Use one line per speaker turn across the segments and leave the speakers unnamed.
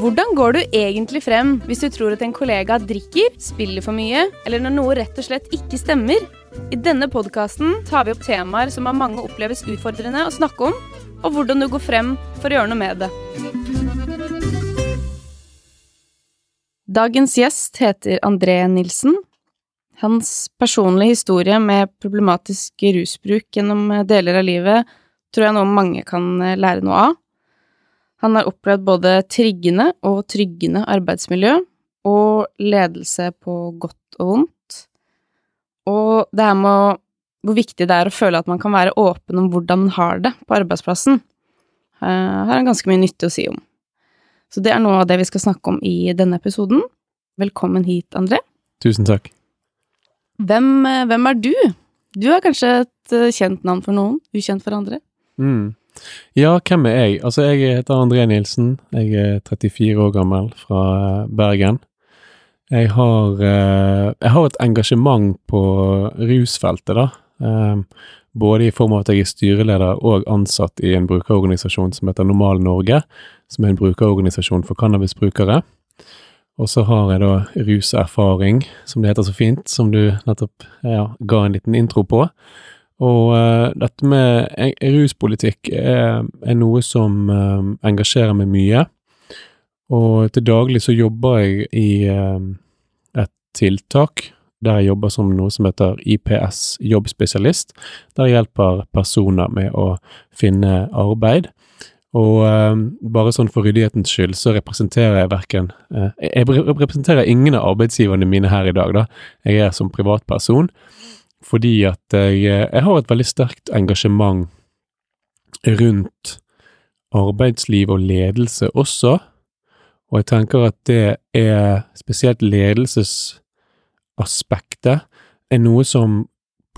Hvordan går du egentlig frem hvis du tror at en kollega drikker, spiller for mye, eller når noe rett og slett ikke stemmer? I denne podkasten tar vi opp temaer som av mange oppleves utfordrende å snakke om, og hvordan du går frem for å gjøre noe med det. Dagens gjest heter André Nilsen. Hans personlige historie med problematisk rusbruk gjennom deler av livet tror jeg nå mange kan lære noe av. Han har opplevd både triggende og tryggende arbeidsmiljø, og ledelse på godt og vondt. Og det her med hvor viktig det er å føle at man kan være åpen om hvordan man har det på arbeidsplassen, uh, har han ganske mye nytte å si om. Så det er noe av det vi skal snakke om i denne episoden. Velkommen hit, André.
Tusen takk.
Hvem, eh, hvem er du? Du er kanskje et eh, kjent navn for noen, ukjent for andre?
Mm. Ja, hvem er jeg? Altså, jeg heter André Nilsen. Jeg er 34 år gammel fra Bergen. Jeg har, eh, jeg har et engasjement på rusfeltet, da. Eh, både i form av at jeg er styreleder og ansatt i en brukerorganisasjon som heter Normal Norge, som er en brukerorganisasjon for cannabisbrukere. Og så har jeg da ruserfaring, som det heter så fint, som du nettopp ja, ga en liten intro på. Og uh, dette med ruspolitikk er, er noe som uh, engasjerer meg mye. Og til daglig så jobber jeg i uh, et tiltak der jeg jobber som noe som heter IPS jobbspesialist, der jeg hjelper personer med å finne arbeid. Og bare sånn for ryddighetens skyld så representerer jeg verken Jeg representerer ingen av arbeidsgiverne mine her i dag, da. Jeg er som privatperson fordi at jeg, jeg har et veldig sterkt engasjement rundt arbeidsliv og ledelse også, og jeg tenker at det er spesielt ledelsesaspektet er noe som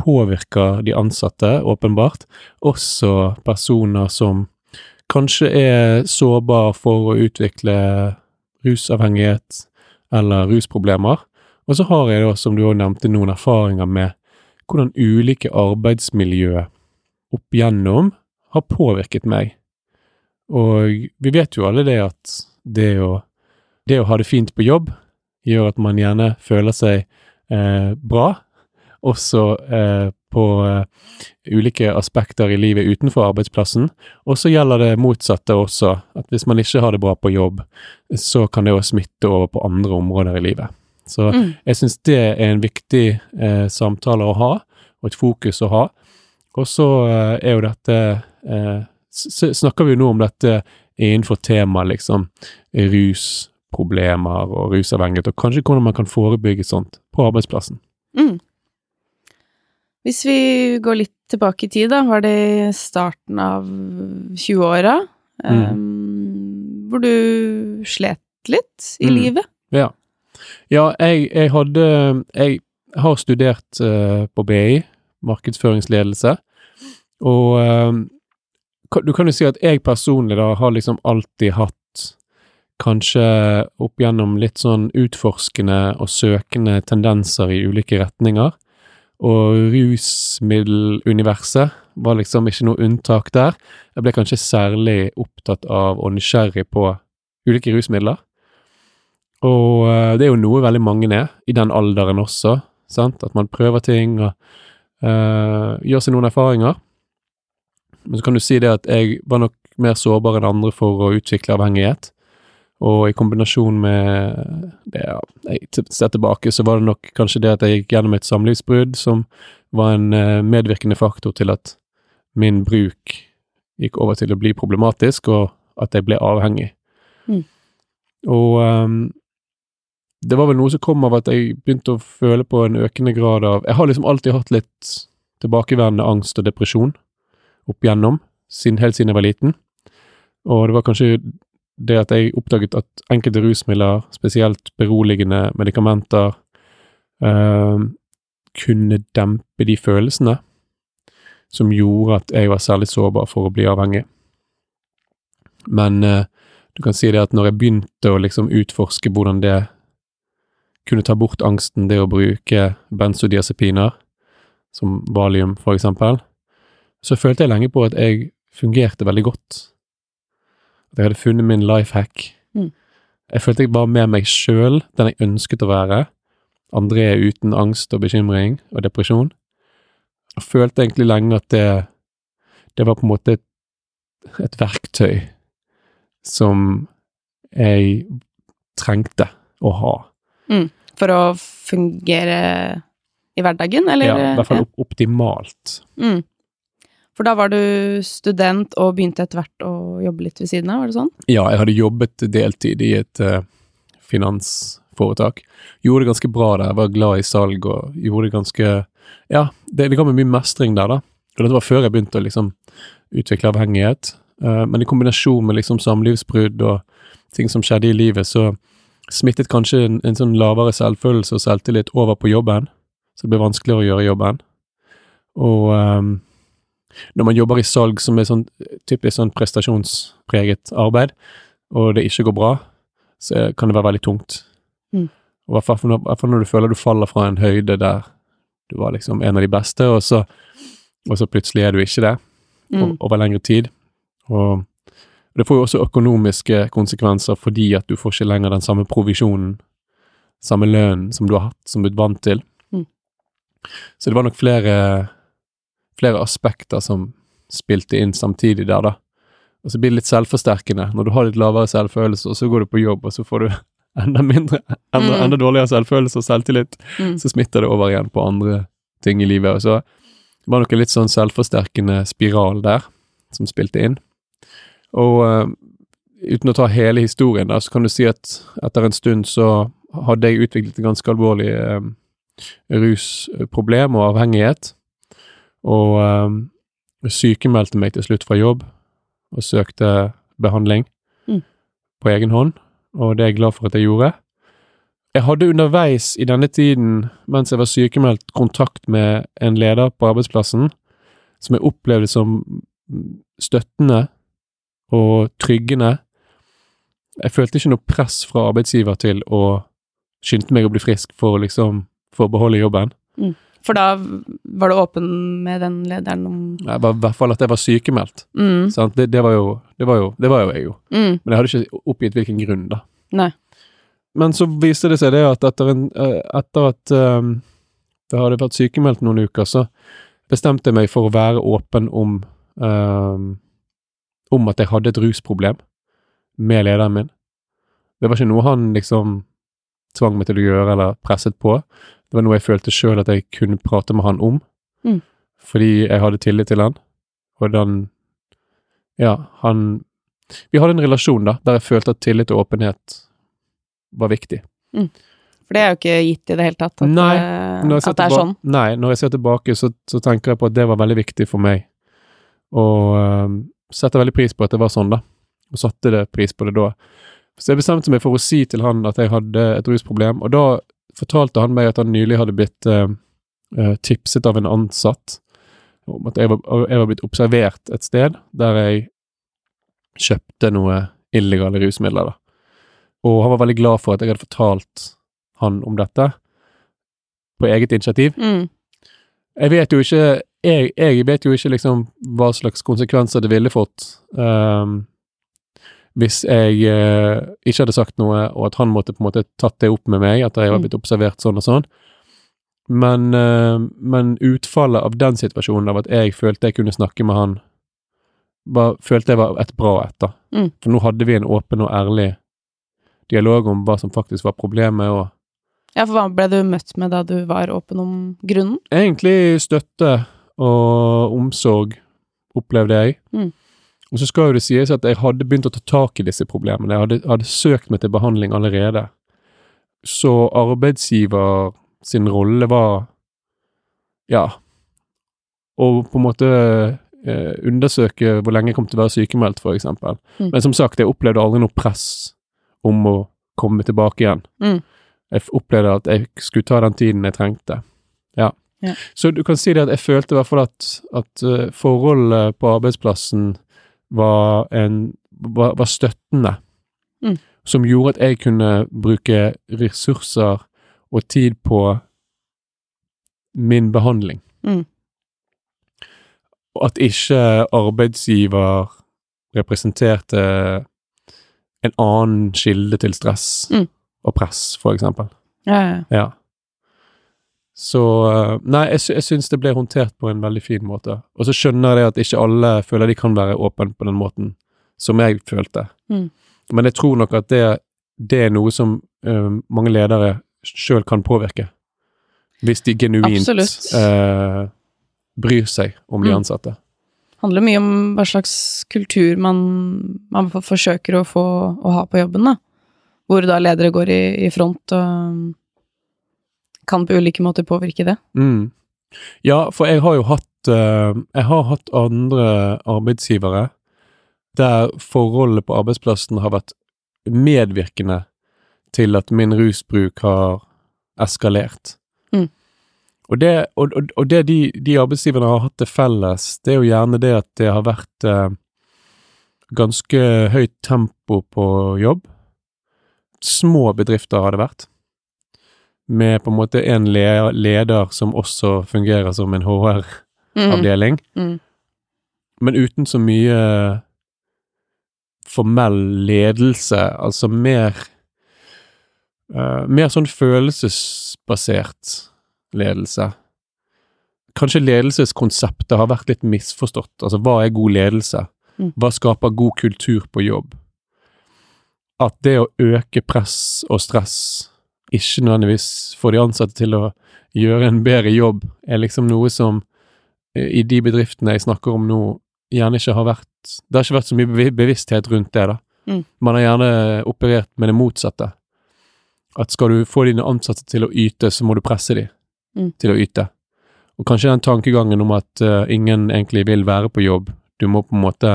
påvirker de ansatte, åpenbart, også personer som kanskje er sårbare for å utvikle rusavhengighet eller rusproblemer. Og så har jeg da, som du òg nevnte, noen erfaringer med hvordan ulike arbeidsmiljø opp igjennom har påvirket meg. Og vi vet jo alle det at det å, det å ha det fint på jobb gjør at man gjerne føler seg eh, bra, også eh, på eh, ulike aspekter i livet utenfor arbeidsplassen. Og så gjelder det motsatte også, at hvis man ikke har det bra på jobb, så kan det jo smitte over på andre områder i livet. Så mm. jeg syns det er en viktig eh, samtale å ha, og et fokus å ha. Og så eh, er jo dette eh, Snakker vi nå om dette innenfor temaet liksom rusproblemer og rusavhengighet, og kanskje hvordan man kan forebygge sånt på arbeidsplassen. Mm.
Hvis vi går litt tilbake i tid, da, var det i starten av 20-åra, mm. um, hvor du slet litt i mm. livet?
Ja. Ja, jeg, jeg hadde Jeg har studert uh, på BI, markedsføringsledelse, og uh, du kan jo si at jeg personlig da har liksom alltid hatt kanskje opp gjennom litt sånn utforskende og søkende tendenser i ulike retninger, og rusmiddeluniverset var liksom ikke noe unntak der. Jeg ble kanskje særlig opptatt av og nysgjerrig på ulike rusmidler. Og uh, det er jo noe veldig mange er, i den alderen også, sant? at man prøver ting og uh, gjør seg noen erfaringer. Men så kan du si det at jeg var nok mer sårbar enn andre for å utvikle avhengighet. Og i kombinasjon med det ja, jeg ser tilbake, så var det nok kanskje det at jeg gikk gjennom et samlivsbrudd som var en uh, medvirkende faktor til at min bruk gikk over til å bli problematisk, og at jeg ble avhengig. Mm. Og um, det var vel noe som kom av at jeg begynte å føle på en økende grad av Jeg har liksom alltid hatt litt tilbakeværende angst og depresjon opp igjennom, sin, helt siden jeg var liten. Og det var kanskje det at jeg oppdaget at enkelte rusmidler, spesielt beroligende medikamenter, øh, kunne dempe de følelsene som gjorde at jeg var særlig sårbar for å bli avhengig. Men øh, du kan si det at når jeg begynte å liksom utforske hvordan det kunne ta bort angsten, det å bruke benzodiazepiner, som valium for eksempel, så følte jeg lenge på at jeg fungerte veldig godt. At jeg hadde funnet min life hack. Mm. Jeg følte jeg var med meg sjøl, den jeg ønsket å være. André uten angst og bekymring og depresjon. Jeg følte egentlig lenge at det, det var på en måte et, et verktøy som jeg trengte å ha.
For å fungere i hverdagen, eller?
Ja, I hvert fall ja. optimalt.
Mm. For da var du student og begynte etter hvert å jobbe litt ved siden av, var det sånn?
Ja, jeg hadde jobbet deltid i et uh, finansforetak. Gjorde det ganske bra der, var glad i salg og gjorde det ganske Ja, det, det meg mye mestring der, da. Og dette var før jeg begynte å liksom utvikle avhengighet. Uh, men i kombinasjon med liksom samlivsbrudd og ting som skjedde i livet, så smittet kanskje en, en sånn lavere selvfølelse og selvtillit over på jobben. Så det ble vanskeligere å gjøre jobben. Og um, når man jobber i salg som er sånn typisk sånn prestasjonspreget arbeid, og det ikke går bra, så kan det være veldig tungt.
Mm.
Og hvert fall når, når du føler du faller fra en høyde der du var liksom en av de beste, og så, og så plutselig er du ikke det
Mm.
over lengre tid. Og det får jo også økonomiske konsekvenser fordi at du får ikke lenger den samme provisjonen, samme lønnen som du har hatt, som du er vant til.
Mm.
Så det var nok flere, flere aspekter som spilte inn samtidig der, da. Og så blir det litt selvforsterkende. Når du har litt lavere selvfølelse, og så går du på jobb, og så får du enda mindre, enda,
Mm.
enda dårligere selvfølelse og selvtillit,
Mm.
så smitter det over igjen på andre ting i livet. Og så det var nok en litt sånn selvforsterkende spiral der, som spilte inn. Og uh, uten å ta hele historien, da, så kan du si at etter en stund så hadde jeg utviklet et ganske alvorlig uh, rusproblem og avhengighet. Og uh, sykemeldte meg til slutt fra jobb og søkte behandling
Mm.
på egen hånd, og det er jeg glad for at jeg gjorde. Jeg hadde underveis i denne tiden, mens jeg var sykemeldt, kontakt med en leder på arbeidsplassen som jeg opplevde som støttende og tryggende. Jeg følte ikke noe press fra arbeidsgiver til å skynde meg å bli frisk for å liksom få beholde jobben.
For da var du åpen med den lederen om
I hvert fall at jeg var sykemeldt.
mm.
Det, det, var jo, det, var jo, det var jo jeg jo.
Mm.
Men jeg hadde ikke oppgitt hvilken grunn, da.
Nei.
Men så viste det seg det at etter, en, eh, etter at um, jeg hadde vært sykemeldt noen uker, så bestemte jeg meg for å være åpen om um, om at jeg hadde et rusproblem med lederen min. Det var ikke noe han liksom tvang meg til å gjøre eller presset på. Det var noe jeg følte sjøl at jeg kunne prate med han om,
Mm.
fordi jeg hadde tillit til han. Og den Ja, han Vi hadde en relasjon da, der jeg følte at tillit og åpenhet var viktig.
For det er jo ikke gitt i det hele tatt at,
Nei,
eh, at det er sånn.
Nei, når jeg ser tilbake, så, så tenker jeg på at det var veldig viktig for meg. Og um, setter veldig pris på at det var sånn, da. Og satte det pris på det da. Så jeg bestemte meg for å si til han at jeg hadde et rusproblem, og da fortalte han meg at han nylig hadde blitt eh, eh, tipset av en ansatt om at jeg var, jeg var blitt observert et sted der jeg kjøpte noe illegale rusmidler. da. Og han var veldig glad for at jeg hadde fortalt han om dette, på eget initiativ.
Mm.
Jeg vet jo ikke jeg, jeg vet jo ikke liksom hva slags konsekvenser det ville fått um, hvis jeg uh, ikke hadde sagt noe, og at han måtte på en måte tatt det opp med meg, at jeg var
Mm.
blitt observert sånn og sånn. Men, uh, men utfallet av den situasjonen, av at jeg følte jeg kunne snakke med han, var, følte jeg var et bra et, da.
Mm.
For nå hadde vi en åpen og ærlig dialog om hva som faktisk var problemet, og
Ja, for hva ble du møtt med da du var åpen om grunnen?
egentlig støtte og omsorg, opplevde jeg.
Mm.
Og så skal jo det sies at jeg hadde begynt å ta tak i disse problemene. Jeg hadde, hadde søkt meg til behandling allerede. Så arbeidsgiver sin rolle var ja å på en måte eh, undersøke hvor lenge jeg kom til å være sykemeldt, for eksempel.
Mm.
Men som sagt, jeg opplevde aldri noe press om å komme tilbake igjen.
Mm.
Jeg opplevde at jeg skulle ta den tiden jeg trengte. Ja.
Ja.
Så du kan si det at jeg følte i hvert fall at, at eh, forholdet på arbeidsplassen var, en, var, var støttende.
Mm.
Som gjorde at jeg kunne bruke ressurser og tid på min behandling.
Mm.
At ikke arbeidsgiver representerte en annen kilde til stress
Mm.
Og press, for eksempel.
Ja, ja.
Ja. Så eh, Nei, jeg, jeg syns det ble håndtert på en veldig fin måte. Og så skjønner jeg at ikke alle føler de kan være åpne på den måten som jeg følte.
Mm.
Men jeg tror nok at det, det er noe som uh, mange ledere sjøl kan påvirke. Hvis de genuint eh, bryr seg om de
Mm.
ansatte.
handler mye om hva slags kultur man, man forsøker å få å ha på jobben, da. Hvor da ledere går i, i front og kan på ulike måter påvirke det.
Mm. Ja, for jeg har jo hatt eh, Jeg har hatt andre arbeidsgivere der forholdet på arbeidsplassen har vært medvirkende til at min rusbruk har eskalert.
Mm.
Og det, og, og, det de, de arbeidsgiverne har hatt til felles, det er jo gjerne det at det har vært eh, ganske høyt tempo på jobb. Små bedrifter har det vært med på en måte en le leder som også fungerer som en HR-avdeling,
Mm.
men uten så mye formell ledelse, altså mer uh, Mer sånn følelsesbasert ledelse. Kanskje ledelseskonseptet har vært litt misforstått. Altså, hva er god ledelse?
Mm.
Hva skaper god kultur på jobb? At det å øke press og stress ikke nødvendigvis får de ansatte til å gjøre en bedre jobb, er liksom noe som eh, i de bedriftene jeg snakker om nå, gjerne ikke har vært Det har ikke vært så mye bevissthet rundt det, da.
Mm.
Man har gjerne operert med det motsatte. At skal du få dine ansatte til å yte, så må du presse dem
Mm.
til å yte. Og kanskje den tankegangen om at uh, ingen egentlig vil være på jobb. Du må på en måte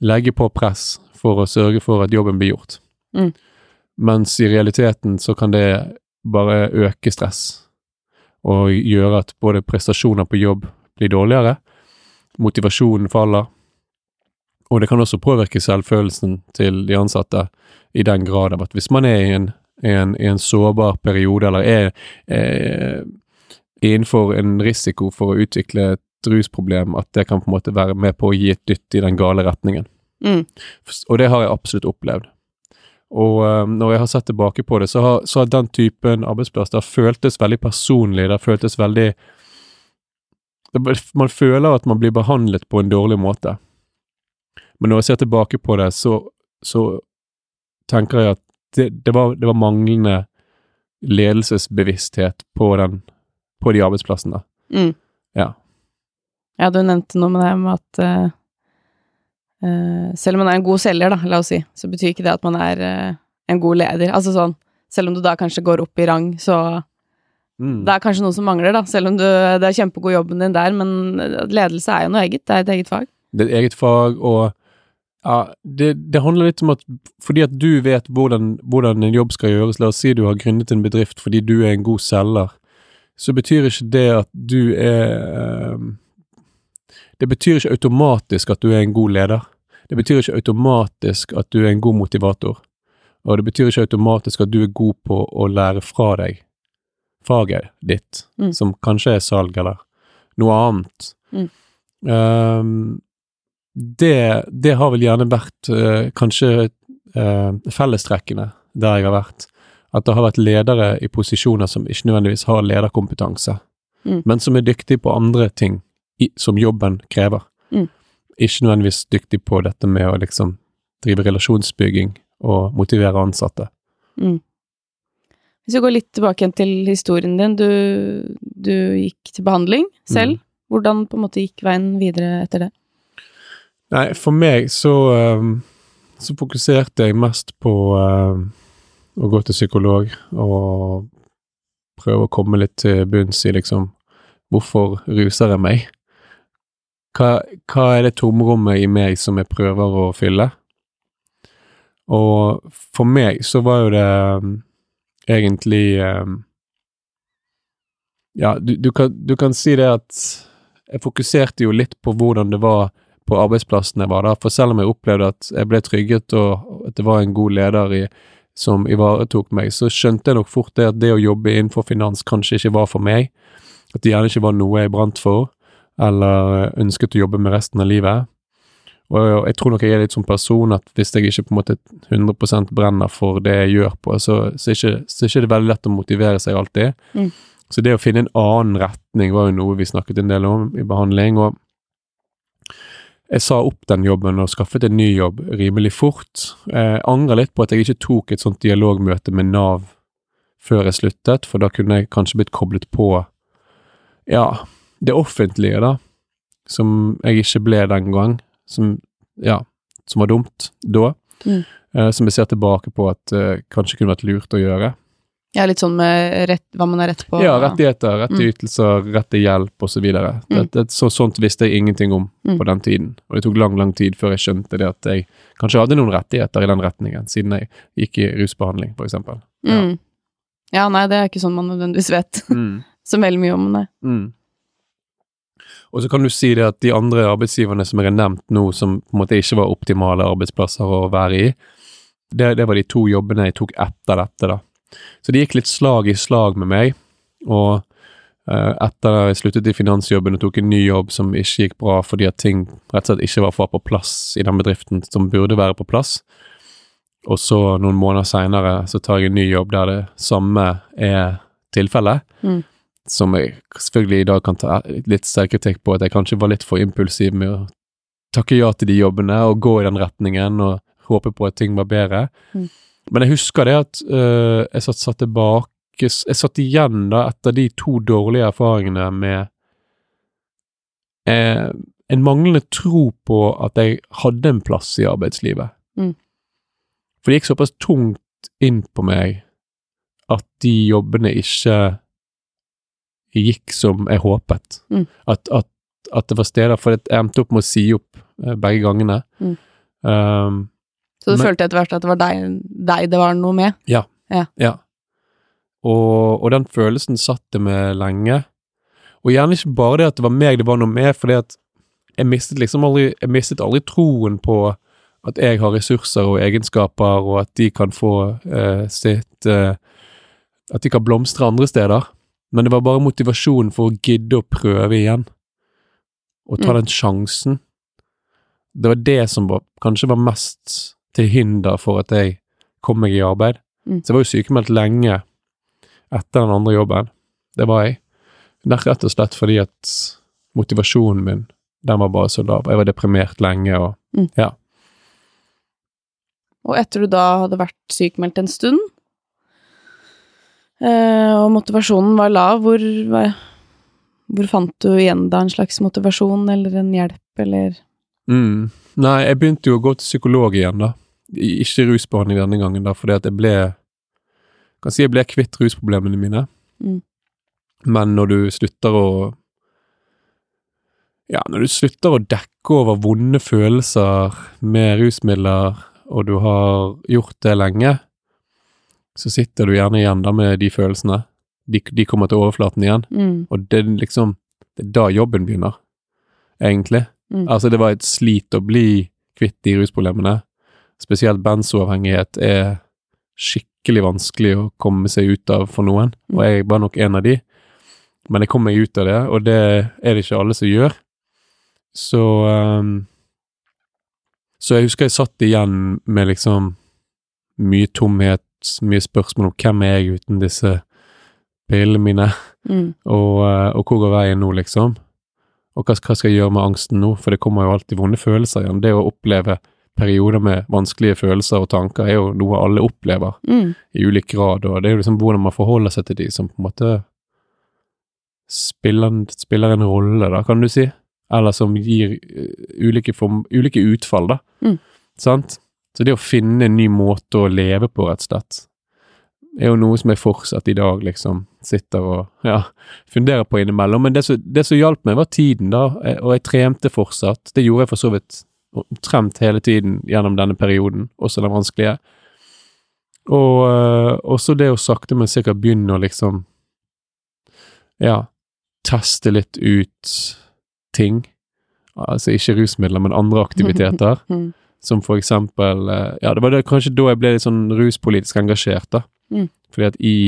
legge på press for å sørge for at jobben blir gjort.
Mm.
Mens i realiteten så kan det bare øke stress og gjøre at både prestasjoner på jobb blir dårligere, motivasjonen faller, og det kan også påvirke selvfølelsen til de ansatte i den grad av at hvis man er i en, en, en sårbar periode, eller er eh, innenfor en risiko for å utvikle et rusproblem, at det kan på en måte være med på å gi et dytt i den gale retningen.
Mm.
Og det har jeg absolutt opplevd. Og um, når jeg har sett tilbake på det, så har, så har den typen arbeidsplass det har føltes veldig personlig, det har føltes veldig Man føler at man blir behandlet på en dårlig måte. Men når jeg ser tilbake på det, så, så tenker jeg at det, det, var, det var manglende ledelsesbevissthet på, den, på de arbeidsplassene.
Mm.
Ja.
Ja, du nevnte noe med det med at eh, selv om man er en god selger, da, la oss si, så betyr ikke det at man er eh, en god leder. Altså sånn, selv om du da kanskje går opp i rang, så
Mm.
det er kanskje noe som mangler, da. Selv om du, det er kjempegod jobben din der, men ledelse er jo noe eget. Det er et eget fag.
det er et eget fag, og ja, det, det handler litt om at fordi at du vet hvordan, hvordan en jobb skal gjøres, la oss si du har gründet en bedrift fordi du er en god selger, så betyr ikke det at du er Det betyr ikke automatisk at du er en god leder. Det betyr ikke automatisk at du er en god motivator. Og det betyr ikke automatisk at du er god på å lære fra deg faget ditt,
Mm.
som kanskje er salg eller noe annet.
Mm.
Um, det, det har vel gjerne vært uh, kanskje uh, fellestrekkene der jeg har vært. At det har vært ledere i posisjoner som ikke nødvendigvis har lederkompetanse,
Mm.
men som er dyktige på andre ting i, som jobben krever.
Mm.
Ikke nødvendigvis dyktig på dette med å liksom drive relasjonsbygging og motivere ansatte.
Mm. Hvis vi går litt tilbake igjen til historien din. Du, du gikk til behandling selv.
Mm.
Hvordan på en måte gikk veien videre etter det?
Nei, for meg så, ehm, så fokuserte jeg mest på ehm, å gå til psykolog og prøve å komme litt til bunns i liksom hvorfor ruser jeg meg? Hva, hva er det tomrommet i meg som jeg prøver å fylle? Og for meg så var jo det ehm, egentlig ehm, Ja, du, du, kan, du kan si det at jeg fokuserte jo litt på hvordan det var på arbeidsplassen jeg var da, for selv om jeg opplevde at jeg ble trygget og at det var en god leder i, som ivaretok meg, så skjønte jeg nok fort det at det å jobbe innenfor finans kanskje ikke var for meg, at det gjerne ikke var noe jeg brant for, eller ønsket å jobbe med resten av livet. Og jeg tror nok jeg er litt sånn person at hvis jeg ikke på en måte 100% brenner for det jeg gjør på, så, så, er ikke, så er ikke det veldig lett å motivere seg alltid.
Mm.
Så det å finne en annen retning var jo noe vi snakket en del om i behandling. og jeg sa opp den jobben og skaffet en ny jobb rimelig fort. Jeg angrer litt på at jeg ikke tok et sånt dialogmøte med Nav før jeg sluttet, for da kunne jeg kanskje blitt koblet på ja, det offentlige, da, som jeg ikke ble den gang som, ja, som var dumt da.
Mm.
Eh, som jeg ser tilbake på at eh, kanskje kunne vært lurt å gjøre.
Ja, litt sånn med rett, hva man har rett på.
Ja, rettigheter, rett til
Mm.
ytelser, rett til hjelp osv.
Mm.
Så, sånt visste jeg ingenting om
Mm.
på den tiden. Og det tok lang, lang tid før jeg skjønte det at jeg kanskje hadde noen rettigheter i den retningen, siden jeg gikk i rusbehandling, for eksempel. Ja.
Mm. Ja, nei, det er ikke sånn man nødvendigvis vet
Mm.
så veldig mye om, det.
Mm. Og så kan du si det at de andre arbeidsgiverne som jeg har nevnt nå, som på en måte ikke var optimale arbeidsplasser å være i, det, det var de to jobbene jeg tok etter dette, da. Så det gikk litt slag i slag med meg, og eh, etter jeg sluttet i finansjobben og tok en ny jobb som ikke gikk bra fordi at ting rett og slett ikke var på plass i den bedriften som burde være på plass, og så noen måneder seinere så tar jeg en ny jobb der det samme er tilfellet,
Mm.
Som jeg selvfølgelig i dag kan ta litt selvkritikk på at jeg kanskje var litt for impulsiv med å takke ja til de jobbene og gå i den retningen og håpe på at ting var bedre.
Mm.
Men jeg husker det at øh, jeg satt, satt tilbake Jeg satt igjen da etter de to dårlige erfaringene med eh, en manglende tro på at jeg hadde en plass i arbeidslivet.
Mm.
For det gikk såpass tungt inn på meg at de jobbene ikke gikk som jeg håpet.
Mm.
At, at, at det var steder For jeg endte opp med å si opp eh, begge gangene.
Mm.
Um,
Så du
Men-
følte etter hvert at det var deg, deg det var noe med?
ja. Og, og den følelsen satt det med lenge. Og gjerne ikke bare det at det var meg det var noe med, fordi at jeg mistet liksom aldri Jeg mistet aldri troen på at jeg har ressurser og egenskaper, og at de kan få eh, sitt eh, At de kan blomstre andre steder. Men det var bare motivasjonen for å gidde å prøve igjen. Og ta
Mm.
den sjansen. Det var det som var, kanskje var mest til hinder for at jeg kom meg i arbeid.
Mm.
Så jeg var jo sykemeldt lenge etter den andre jobben. Det var jeg. Rett og slett fordi at motivasjonen min, den var bare så lav. Jeg var deprimert lenge og
Mm.
ja.
Og etter du da hadde vært sykemeldt en stund, og motivasjonen var lav, hvor, hvor fant du igjen da en slags motivasjon eller en hjelp, eller
Mm. Nei, jeg begynte jo å gå til psykolog igjen, da. Ikke rusbehandling denne gangen, da, fordi at jeg ble Kan si jeg ble kvitt rusproblemene mine.
Mm.
Men når du slutter å Ja, når du slutter å dekke over vonde følelser med rusmidler, og du har gjort det lenge, så sitter du gjerne igjen da med de følelsene. De, de kommer til overflaten igjen.
mm,
Og det er liksom Det er da jobben begynner, egentlig.
mm,
Altså, det var et slit å bli kvitt de rusproblemene. Spesielt benzoavhengighet er skikkelig vanskelig å komme seg ut av for noen,
Mm.
og jeg var nok en av de. Men jeg kom meg ut av det, og det er det ikke alle som gjør. Så um, Så jeg husker jeg satt igjen med liksom mye tomhet, mye spørsmål om hvem er jeg uten disse pillene mine.
mm,
Og, eh, og hvor går veien nå, liksom? Og hva, hva skal jeg gjøre med angsten nå? For det kommer jo alltid vonde følelser igjen. Det å oppleve perioder med vanskelige følelser og tanker er jo noe alle opplever
mm,
i ulik grad, og det er jo liksom hvordan man forholder seg til de som på en måte spiller, spiller en rolle, da, kan du si. Eller som gir eh, ulike, form, ulike utfall, da.
Mm.
Sant? Så det å finne en ny måte å leve på, rett og slett, er jo noe som jeg fortsatt i dag liksom sitter og ja, funderer på innimellom. Men det som, det som hjalp meg, var tiden, da, eh, og jeg trente fortsatt. Det gjorde jeg for så vidt omtrent hele tiden gjennom denne perioden, også den vanskelige. Og øh, også det å sakte, men sikkert begynne å liksom Ja, teste litt ut ting. Altså ikke rusmidler, men andre aktiviteter. Som for eksempel øh, Ja, det var det, kanskje da jeg ble litt sånn ruspolitisk engasjert, da.
Mm.
Fordi at i,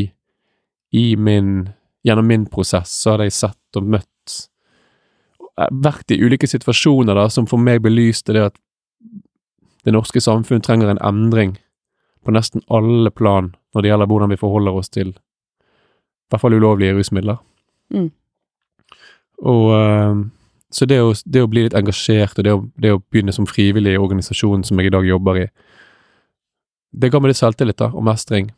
i min Gjennom min prosess så hadde jeg sett og møtt vært i ulike situasjoner da, som for meg belyste det at det norske samfunn trenger en endring på nesten alle plan når det gjelder hvordan vi forholder oss til i hvert fall ulovlige rusmidler.
Mm.
Og eh, Så det å, det å bli litt engasjert, og det å, det å begynne som frivillig i organisasjonen som jeg i dag jobber i, det ga meg litt selvtillit da, og mestring.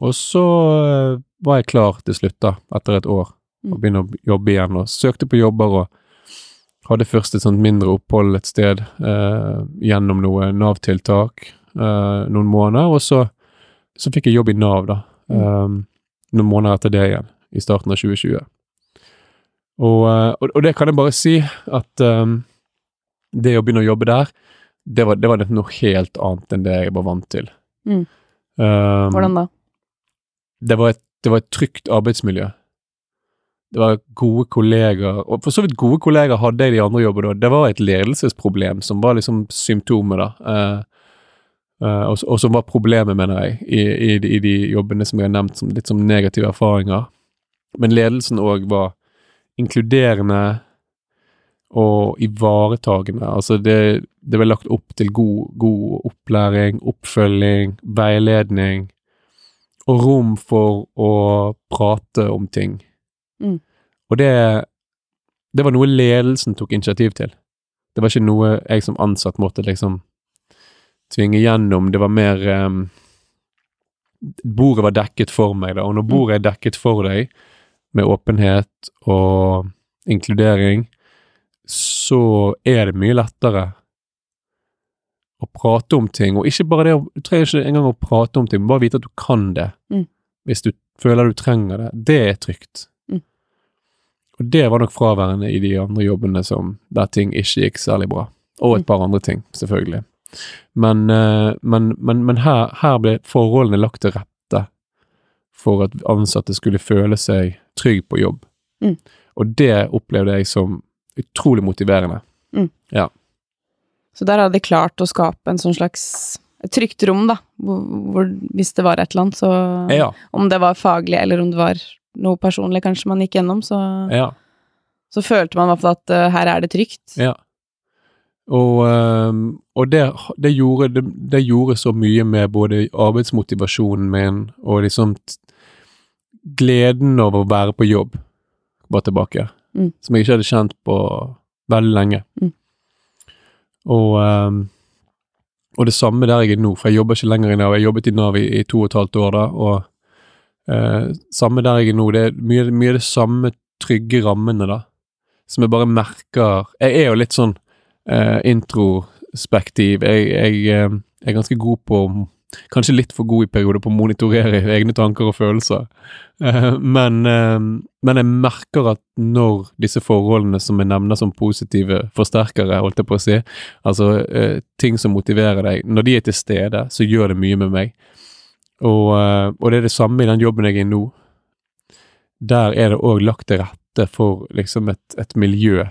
Og så eh, var jeg klar til slutt, da, etter et år,
Mm.
og begynne å jobbe igjen. Og søkte på jobber og hadde først et sånt mindre opphold et sted eh, gjennom noe Nav-tiltak eh, noen måneder, og så, så fikk jeg jobb i Nav, da. eh, noen måneder etter det igjen, i starten av 2020. Og, eh, og, og det kan jeg bare si, at um, det å begynne å jobbe der, det var, det var noe helt annet enn det jeg var vant til.
Mm.
Um,
Hvordan da?
det var, et, det var et trygt arbeidsmiljø. Det var gode kollegaer, og for så vidt gode kollegaer hadde jeg i de andre jobbene da. Det var et ledelsesproblem som var liksom symptomet, da. Uh, uh, og, og som var problemet, mener jeg, i, i, i de jobbene som jeg har nevnt som litt som negative erfaringer. Men ledelsen òg var inkluderende og ivaretagende. Altså, det, det ble lagt opp til god, god opplæring, oppfølging, veiledning og rom for å prate om ting.
Mm.
Og det, det var noe ledelsen tok initiativ til. Det var ikke noe jeg som ansatt måtte liksom tvinge gjennom. Det var mer um, Bordet var dekket for meg, da, og når
Mm.
bordet er dekket for deg, med åpenhet og inkludering, så er det mye lettere å prate om ting, og ikke bare det du trenger ikke engang å prate om ting, men bare vite at du kan det.
Mm.
Hvis du føler du trenger det. Det er trygt.
Mm.
Og det var nok fraværende i de andre jobbene som, der ting ikke gikk særlig bra. Og et
Mm.
par andre ting, selvfølgelig. Men, eh, men, men, men her, her ble forholdene lagt til rette for at ansatte skulle føle seg trygg på jobb.
Mm.
Og det opplevde jeg som utrolig motiverende.
Så der hadde de klart å skape en sånn slags et trygt rom, da, hvor, hvor hvis det var et eller annet, så
Ja,
Om det var faglig, eller om det var noe personlig kanskje man gikk gjennom, så,
ja.
så følte man i hvert fall at uh, her er det trygt.
Ja. Og, um, og det, det, gjorde, det, det gjorde så mye med både arbeidsmotivasjonen min og liksom gleden over å være på jobb var tilbake.
Mm.
Som jeg ikke hadde kjent på veldig lenge.
Mm.
Og, um, og det samme der jeg er nå, for jeg jobber ikke lenger i Nav. Jeg jobbet i Nav i, i to og et halvt år da, og uh, samme der jeg er nå, det er mye, mye det samme trygge rammene da, som jeg bare merker Jeg er jo litt sånn uh, introspektiv. Jeg, jeg jeg, er ganske god på Kanskje litt for god i perioder på å monitorere egne tanker og følelser. Eh, men, eh, men jeg merker at når disse forholdene som jeg nevner som positive forsterkere, holdt jeg på å si, altså eh, ting som motiverer deg, når de er til stede, så gjør det mye med meg. Og, og det er det samme i den jobben jeg er i nå. Der er det òg lagt til rette for liksom et, et miljø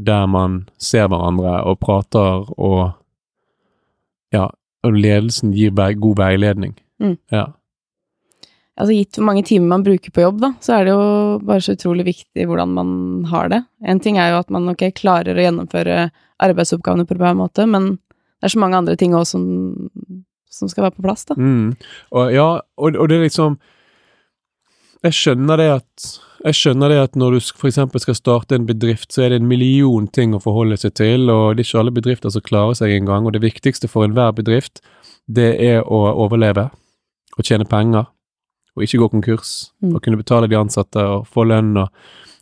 der man ser hverandre og prater og Ja, og ledelsen gir god veiledning.
Mm.
Ja.
Altså gitt hvor mange timer man bruker på jobb, da, så er det jo bare så utrolig viktig hvordan man har det. En ting er jo at man ok, klarer å gjennomføre arbeidsoppgavene på en måte, men det er så mange andre ting òg som, som skal være på plass, da.
Mm. Og, ja, og, og det er liksom Jeg skjønner det at jeg skjønner det at når du eksempel skal starte en bedrift, så er det en million ting å forholde seg til, og det er ikke alle bedrifter som klarer seg engang. Og det viktigste for enhver bedrift, det er å overleve og tjene penger, og ikke gå konkurs,
Mm.
og kunne betale de ansatte og få lønn, og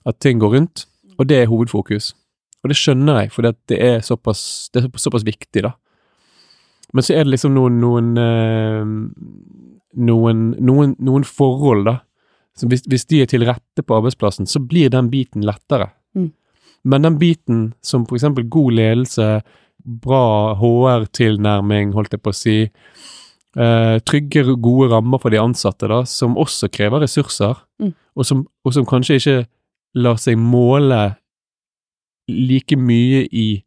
at ting går rundt. Og det er hovedfokus. Og det skjønner jeg, for det er såpass, det er såpass viktig, da. Men så er det liksom noen noen, eh, noen, noen, noen forhold, da. Så hvis, hvis de er til rette på arbeidsplassen, så blir den biten lettere.
Mm.
Men den biten som eksempel god ledelse, bra HR-tilnærming, holdt jeg på å si, eh, trygge, gode rammer for de ansatte, da, som også krever ressurser,
Mm.
og, som, og som kanskje ikke lar seg måle like mye i,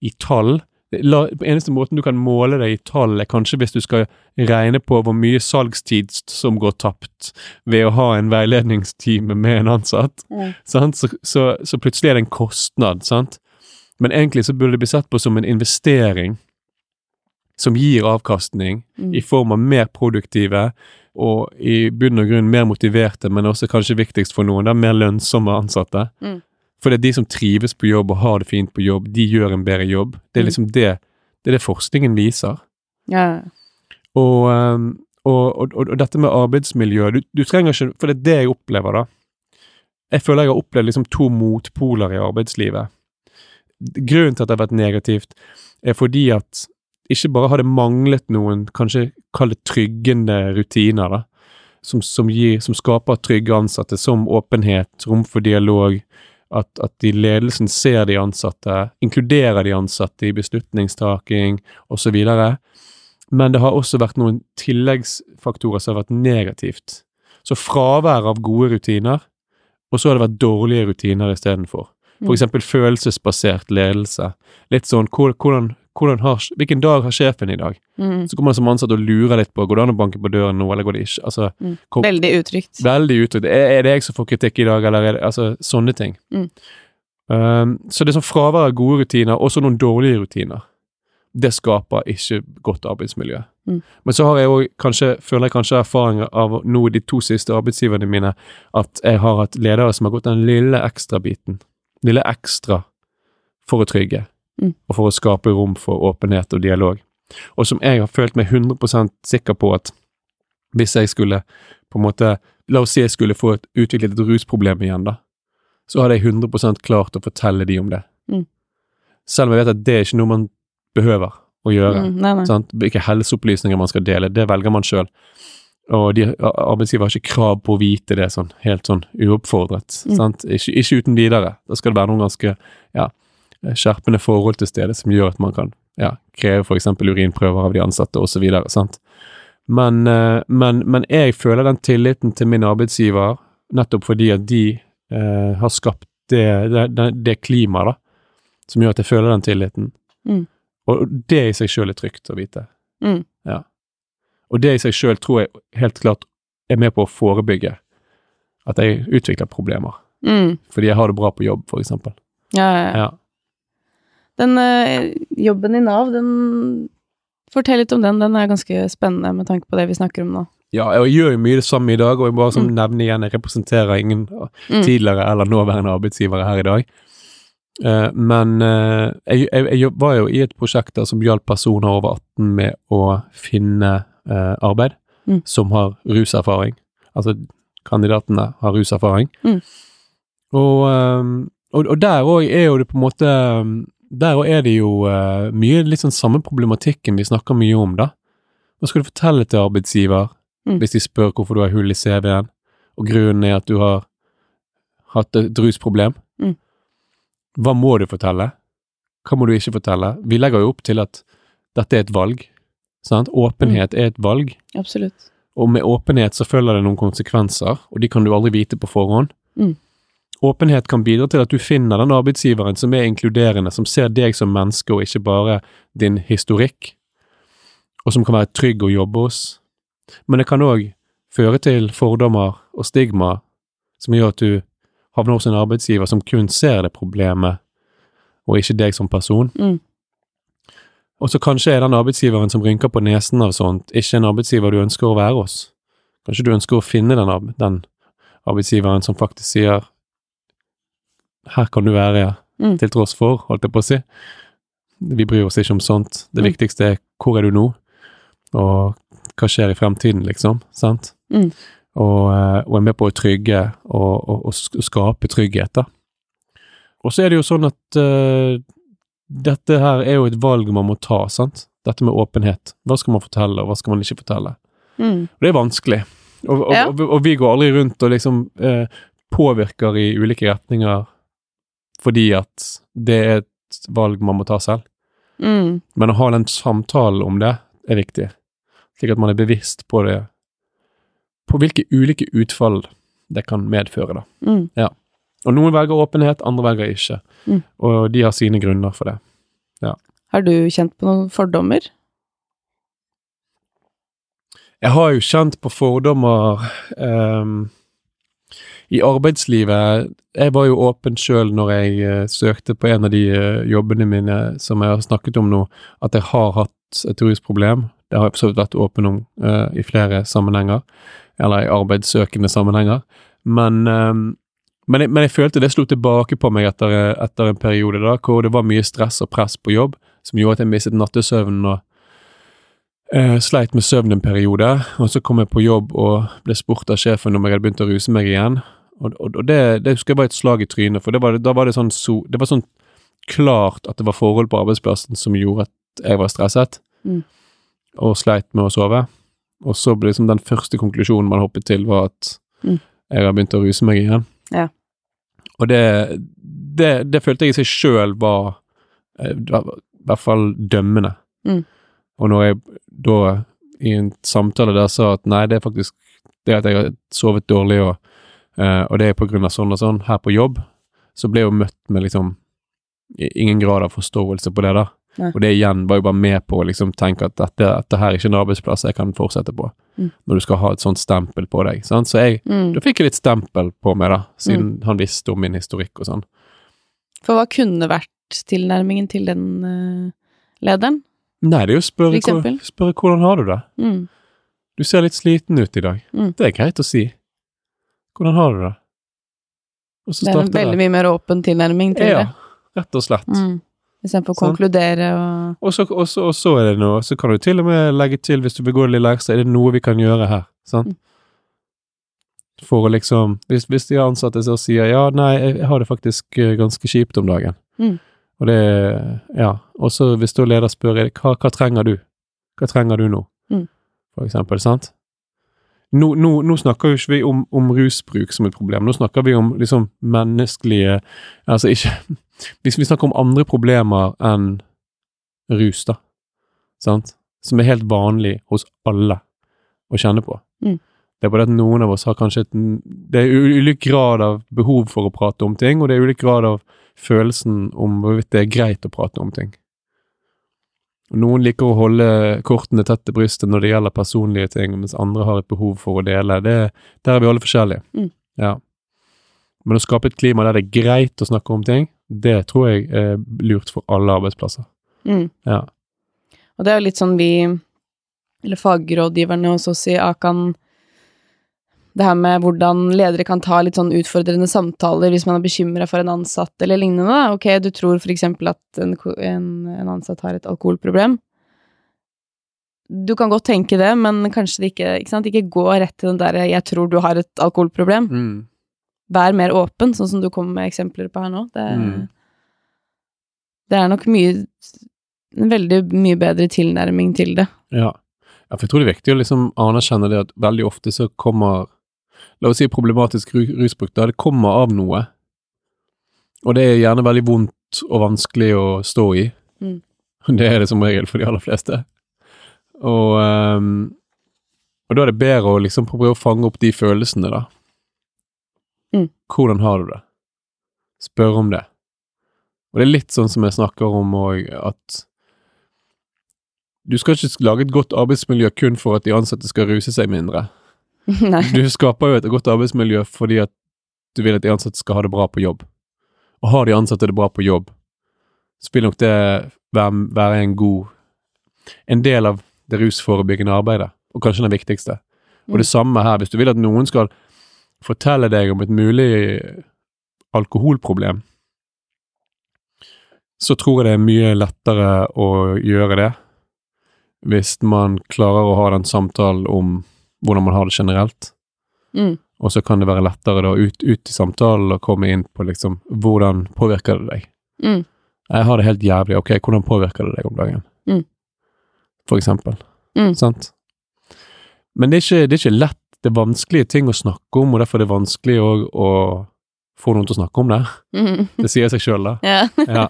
i tall. La, eneste måten du kan måle deg i tall, er kanskje hvis du skal regne på hvor mye salgstid som går tapt ved å ha en veiledningstime med en ansatt. Sant? Så, så, så plutselig er det en kostnad, sant? Men egentlig så burde det bli sett på som en investering som gir avkastning
Mm.
i form av mer produktive og i bunn og grunn mer motiverte, men også kanskje viktigst for noen, er mer lønnsomme ansatte.
Mm.
For det er de som trives på jobb og har det fint på jobb, de gjør en bedre jobb. Det er
Mm.
liksom det, det, er det forskningen viser.
Ja.
Ehm, og, og, og, og dette med arbeidsmiljø, du, du trenger ikke For det er det jeg opplever, da. Jeg føler jeg har opplevd liksom to motpoler i arbeidslivet. Grunnen til at det har vært negativt, er fordi at ikke bare har det manglet noen, kanskje kall det tryggende rutiner, da, som, som, gir, som skaper trygge ansatte, som åpenhet, rom for dialog, at, at de ledelsen ser de ansatte, inkluderer de ansatte i beslutningstaking osv. Men det har også vært noen tilleggsfaktorer som har vært negativt. Så fravær av gode rutiner, og så har det vært dårlige rutiner istedenfor. For
Mm.
følelsesbasert ledelse. Litt sånn hvordan har, Hvilken dag har sjefen i dag?
Mm.
Så kommer man som ansatt og lurer litt på går det an å banke på døren nå, eller går det ikke? Altså,
Mm.
kom-
Veldig utrygt.
Veldig uttrykt. Er, er det jeg som får kritikk i dag, eller er det altså sånne ting?
Mm.
Um, så det er sånn fravær av gode rutiner, også noen dårlige rutiner. Det skaper ikke godt arbeidsmiljø.
Mm.
Men så har jeg òg kanskje, føler jeg kanskje erfaring av nå de to siste arbeidsgiverne mine, at jeg har hatt ledere som har gått den lille ekstra biten. Lille ekstra for å trygge,
Mm.
og for å skape rom for åpenhet og dialog. Og som jeg har følt meg 100% sikker på at hvis jeg skulle på en måte La oss si jeg skulle få et, utviklet et rusproblem igjen, da. Så hadde jeg 100% klart å fortelle de om det.
Mm.
Selv om jeg vet at det er ikke noe man behøver å gjøre.
Mm. Nei, nei.
Sant? Hvilke helseopplysninger man skal dele, det velger man sjøl. Og de, arbeidsgiver har ikke krav på å vite det sånn helt sånn uoppfordret.
Mm.
Sant? Ikke, ikke uten videre. Da skal det være noen ganske ja, skjerpende forhold til stede som gjør at man kan ja, kreve f.eks. urinprøver av de ansatte osv. Men, eh, men, men jeg føler den tilliten til min arbeidsgiver nettopp fordi at de eh, har skapt det, det, det, klimaet som gjør at jeg føler den tilliten.
Mm.
Og det i seg sjøl er trygt å vite.
Mm.
Og det i seg sjøl tror jeg helt klart er med på å forebygge at jeg utvikler problemer.
Mm.
Fordi jeg har det bra på jobb, for eksempel.
Ja, ja, ja.
Ja.
Den eh, jobben i Nav, den Fortell litt om den. Den er ganske spennende med tanke på det vi snakker om nå.
ja, jeg gjør jo mye det samme i dag, og jeg bare som
Mm.
nevner igjen, jeg representerer ingen
Mm.
tidligere eller nåværende arbeidsgivere her i dag. Uh, men uh, jeg, jeg, jeg var jo i et prosjekt der som hjalp personer over 18 med å finne uh, arbeid
Mm.
som har ruserfaring. Altså kandidatene har ruserfaring.
Mm.
Og, um, og, og der òg er jo det på en måte Der òg er det jo eh, mye litt sånn samme problematikken vi snakker mye om, da. Hva skal du fortelle til arbeidsgiver
Mm.
hvis de spør hvorfor du har hull i CV-en, og grunnen er at du har hatt et rusproblem?
Mm.
Hva må du fortelle? Hva må du ikke fortelle? Vi legger jo opp til at dette er et valg. Sant? Åpenhet er et valg,
Absolutt.
og med åpenhet så følger det noen konsekvenser, og de kan du aldri vite på forhånd.
Mm.
Åpenhet kan bidra til at du finner den arbeidsgiveren som er inkluderende, som ser deg som menneske og ikke bare din historikk, og som kan være trygg å jobbe hos. Men det kan òg føre til fordommer og stigma som gjør at du havner hos en arbeidsgiver som kun ser det problemet, og ikke deg som person.
Mm.
Og så kanskje er den arbeidsgiveren som rynker på nesen av sånt, ikke en arbeidsgiver du ønsker å være hos. Kanskje du ønsker å finne den, den arbeidsgiveren som faktisk sier her kan du være, ja,
Mm.
til tross for, holdt jeg på å si. Vi bryr oss ikke om sånt. Det
Mm.
viktigste er hvor er du nå, og hva skjer i fremtiden, liksom. Sant?
Mm.
Og, eh, og er med på å trygge og, og, og skape trygghet, da. Og så er det jo sånn at uh, dette her er jo et valg man må ta, sant. Dette med åpenhet. Hva skal man fortelle, og hva skal man ikke fortelle?
Mm.
Og det er vanskelig. Og,
Ja.
vi går aldri rundt og liksom uh, påvirker i ulike retninger fordi at det er et valg man må ta selv.
Mm.
Men å ha den samtalen om det er viktig, slik at man er bevisst på det, på hvilke ulike utfall det kan medføre, da.
Mm.
Og noen velger åpenhet, andre velger ikke.
Mm.
Og de har sine grunner for det.
Har du kjent på noen fordommer?
Jeg har jo kjent på fordommer ehm, i arbeidslivet Jeg var jo åpen sjøl når jeg eh, søkte på en av de eh, jobbene mine som jeg har snakket om nå, at jeg har hatt et rusproblem. Det har jeg for så vidt vært åpen om uh, i flere sammenhenger, eller i arbeidssøkende sammenhenger. Men, uh, men, jeg, men jeg følte det slo tilbake på meg etter, etter en periode da, hvor det var mye stress og press på jobb, som gjorde at jeg mistet nattesøvnen og eh, sleit med søvn en periode. Og så kom jeg på jobb og ble spurt av sjefen om jeg hadde begynt å ruse meg igjen. Og, og, og det, det husker jeg var et slag i trynet, for det var, da var det sånn so, det var sånn klart at det var forhold på arbeidsplassen som gjorde at jeg var stresset,
Mm.
og sleit med å sove. Og så ble liksom den første konklusjonen man hoppet til, var at
Mm.
jeg har begynt å ruse meg igjen.
Ja.
Og det, det, det følte jeg i seg sjøl var eh, var i hvert fall dømmende.
Mm.
Og når jeg da i en samtale der sa at nei, det er faktisk det at jeg har sovet dårlig, og, eh, og det er på grunn av sånn og sånn her på jobb, så ble jeg jo møtt med liksom ingen grad av forståelse på det, da.
Nei.
Og det igjen var jo bare med på å liksom tenke at dette, dette her er ikke en arbeidsplass jeg kan fortsette på,
Mm.
når du skal ha et sånt stempel på deg. Sant? Så jeg,
Mm.
da fikk jeg litt stempel på meg, da, siden han visste om min historikk og sånn.
For hva kunne vært tilnærmingen til den uh, lederen?
Nei, det er jo å spørre, hvor- spørre hvordan har du det?
Mm.
Du ser litt sliten ut i dag.
Mm.
Det er greit å si. Hvordan har du det? Og så
Det er en veldig mye mer åpen tilnærming til
Ja,
det.
rett og slett.
Mm. Istedenfor å konkludere og
Og, så, og, så, og så er det noe, så kan du til og med legge til, hvis du vil gå litt ekstra, er det noe vi kan gjøre her? Sant?
Mm.
For å liksom Hvis, hvis de ansatte så sier ja, nei, jeg, har det faktisk eh, ganske kjipt om dagen.
Mm.
Og det Ja. Og så hvis da leder spør hva, hva trenger du? Hva trenger du nå?
Mm.
For eksempel, sant? Nå, nå, nå snakker jo ikke vi om, om rusbruk som et problem, nå snakker vi om liksom menneskelige Altså ikke Hvis vi snakker om andre problemer enn rus, da, sant, som er helt vanlig hos alle å kjenne på.
Mm.
Det er bare at noen av oss har kanskje et Det er ulik grad av behov for å prate om ting, og det er ulik grad av følelsen om hvorvidt det er greit å prate om ting. Noen liker å holde kortene tett til brystet når det gjelder personlige ting, mens andre har et behov for å dele. Det, der er vi alle forskjellige.
Mm.
Ja. Men å skape et klima der det er greit å snakke om ting, det tror jeg er lurt for alle arbeidsplasser.
mm.
Ja.
Og det er jo litt sånn vi, eller fagrådgiverne hos oss i Akan, det her med hvordan ledere kan ta litt sånn utfordrende samtaler hvis man er bekymra for en ansatt eller lignende. da. Ok, du tror for eksempel at en, en, en ansatt har et alkoholproblem. Du kan godt tenke det, men kanskje det ikke Ikke sant, ikke gå rett til den derre 'jeg tror du har et alkoholproblem'.
Mm.
Vær mer åpen, sånn som du kom med eksempler på her nå. Det,
Mm.
det er nok mye En veldig mye bedre tilnærming til det.
Ja. ja, for jeg tror det er viktig å liksom anerkjenne det at veldig ofte så kommer La oss si problematisk rusbruk, da det kommer av noe. Og det er gjerne veldig vondt og vanskelig å stå i.
Mm.
Det er det som regel for de aller fleste. Og, um, og da er det bedre å liksom prøve å fange opp de følelsene, da.
Mm.
Hvordan har du det? Spør om det. Og det er litt sånn som jeg snakker om òg, at du skal ikke lage et godt arbeidsmiljø kun for at de ansatte skal ruse seg mindre. Du skaper jo et godt arbeidsmiljø fordi at du vil at de ansatte skal ha det bra på jobb. Og har de ansatte det bra på jobb, så vil nok det være, være en god En del av det rusforebyggende arbeidet, og kanskje den viktigste. Og det samme her, hvis du vil at noen skal fortelle deg om et mulig alkoholproblem, så tror jeg det er mye lettere å gjøre det hvis man klarer å ha den samtalen om hvordan man har det generelt.
Mm.
Og så kan det være lettere da ut, ut i samtalen og komme inn på liksom hvordan påvirker det deg.
Mm.
Jeg har det helt jævlig, ok, hvordan påvirker det deg om dagen?
Mm.
For eksempel.
Mm.
Sant? Men det er, ikke, det er ikke lett, det er vanskelige ting å snakke om, og derfor er det vanskelig òg å få noen til å snakke om det.
Mm.
Det sier seg sjøl, da.
Ja.
Ja,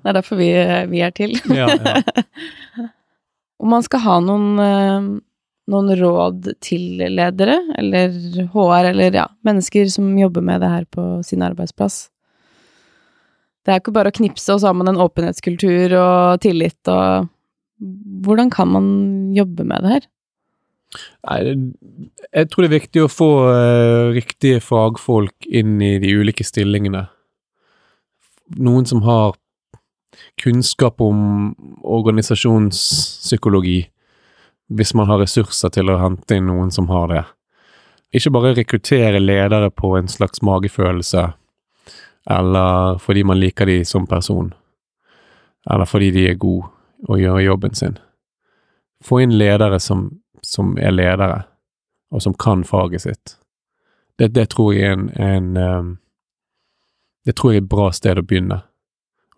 Det er derfor vi, vi er til.
ja, ja.
Om man skal ha noen, eh, noen råd til ledere, eller HR, eller ja, mennesker som jobber med det her på sin arbeidsplass. Det er ikke bare å knipse, og så har man en åpenhetskultur og tillit og Hvordan kan man jobbe med det her?
Nei, jeg tror det er viktig å få eh, riktige fagfolk inn i de ulike stillingene. Noen som har kunnskap om organisasjonspsykologi, hvis man har ressurser til å hente inn noen som har det. Ikke bare rekruttere ledere på en slags magefølelse, eller fordi man liker de som person, eller fordi de er gode og gjør jobben sin. Få inn ledere som, som er ledere, og som kan faget sitt. Det, det tror jeg er en, en um, Det tror jeg er et bra sted å begynne.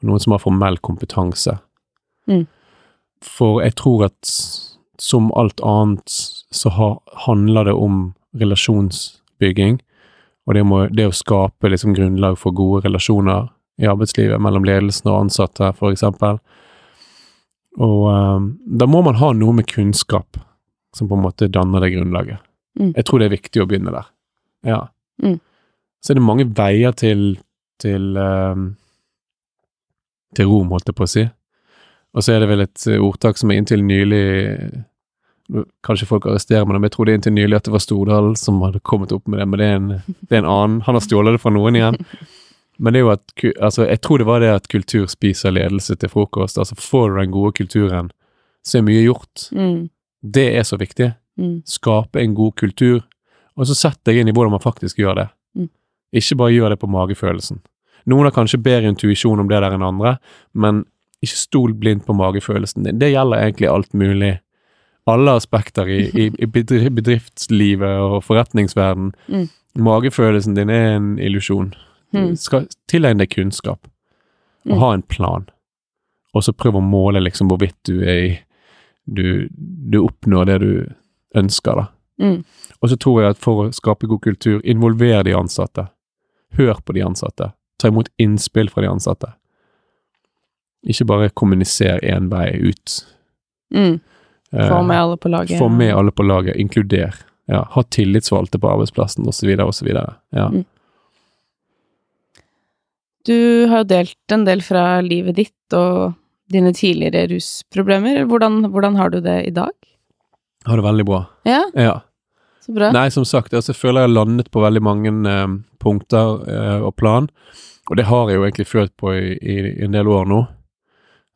Noen som har formell kompetanse.
Mm.
For jeg tror at som alt annet så ha, handler det om relasjonsbygging, og det, må, det å skape liksom grunnlag for gode relasjoner i arbeidslivet mellom ledelsen og ansatte, eksempel. Og um, da må man ha noe med kunnskap som på en måte danner det grunnlaget.
Mm.
Jeg tror det er viktig å begynne der. Ja.
Mm. Så
er det mange veier til til um, til Rom, holdt jeg på å si. Og så er det vel et uh, ordtak som er inntil nylig Kanskje folk arresterer meg, men jeg trodde inntil nylig at det var Stordal som hadde kommet opp med det, men det er en, det er en annen. Han har stjålet det fra noen igjen. Men det er jo at altså, jeg tror det var det at kultur spiser ledelse til frokost. Altså Får du den gode kulturen, så er mye gjort.
Mm.
Det er så viktig.
Mm.
Skape en god kultur, og så sett deg inn i hvordan man faktisk gjør det.
Mm.
Ikke bare gjør det på magefølelsen. Noen har kanskje bedre intuisjon om det der enn andre, men ikke stol blindt på magefølelsen din. Det gjelder egentlig alt mulig. Alle aspekter i, i, i bedriftslivet og forretningsverden.
Mm.
Magefølelsen din er en illusjon.
Mm.
skal tilegne deg kunnskap, og
Mm.
ha en plan. Og så prøve å måle liksom hvorvidt du er i du, du oppnår det du ønsker, da.
Mm.
Og så tror jeg at for å skape god kultur, involver de ansatte. Hør på de ansatte. Ta imot innspill fra de ansatte. Ikke bare kommuniser én vei ut.
Mm.
Eh,
Få med alle på laget.
Få med alle på laget. Inkluder. Ja, ha tillitsvalgte på arbeidsplassen, osv., osv. Ja.
Mm. Du har jo delt en del fra livet ditt og dine tidligere rusproblemer. Hvordan, hvordan har du det i dag?
Jeg har det veldig bra.
Ja,
Ja.
så bra.
Nei, som sagt, altså, jeg føler jeg har landet på veldig mange eh, punkter eh, og plan, og det har jeg jo egentlig følt på i, i, en del år nå.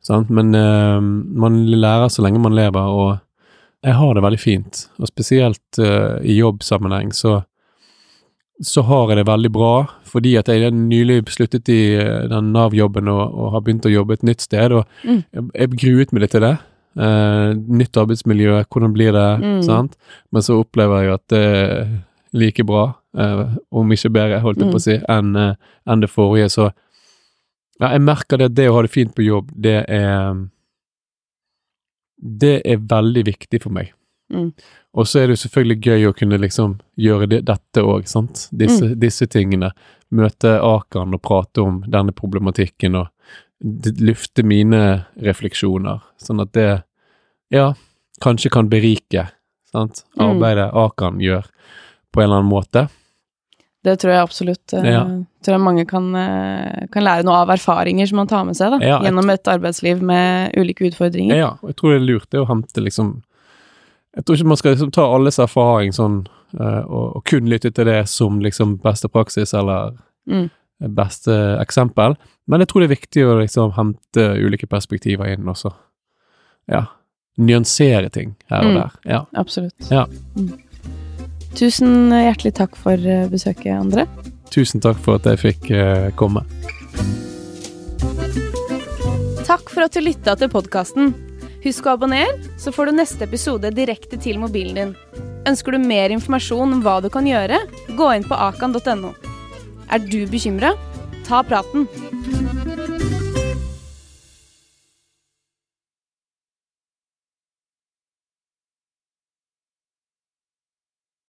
Sant? Men uh, man lærer så lenge man lever, og jeg har det veldig fint. Og spesielt uh, i jobbsammenheng så, så har jeg det veldig bra, fordi at jeg nylig sluttet i eh, den Nav-jobben og, og har begynt å jobbe et nytt sted, og
Mm.
jeg, jeg gruet meg litt til det. Uh, nytt arbeidsmiljø, hvordan blir det?
Mm.
Sant? Men så opplever jeg at det er like bra, om ikke bedre, holdt jeg på å si, enn enn det forrige. Så ja, jeg merker det at det å ha det fint på jobb, det er Det er veldig viktig for meg.
Mm.
Og så er det jo selvfølgelig gøy å kunne liksom gjøre det, dette òg, sant. Disse, disse tingene. Møte Akan og prate om denne problematikken og lufte mine refleksjoner, sånn at det, ja, kanskje kan berike, sant.
Mm.
Arbeidet Akan gjør, på en eller annen måte.
Det tror jeg absolutt. eh,
Ja.
tror jeg mange kan, eh, kan lære noe av erfaringer som man tar med seg da,
Ja,
gjennom et arbeidsliv med ulike utfordringer.
Ja, og jeg tror det er lurt det å hente liksom Jeg tror ikke man skal liksom ta alles erfaring sånn, eh, og, og kun lytte til det som liksom beste praksis eller
Mm.
beste eksempel, men jeg tror det er viktig å liksom hente ulike perspektiver inn også. Ja. Nyansere ting her og
Mm.
der. Ja.
Absolutt.
Ja.
Mm. Tusen hjertelig takk for eh, besøket, André.
Tusen takk for at jeg fikk eh, komme.
Takk for at du lytta til podkasten. Husk å abonnere, så får du neste episode direkte til mobilen din. Ønsker du mer informasjon om hva du kan gjøre, gå inn på akan.no. Er du bekymra? Ta praten.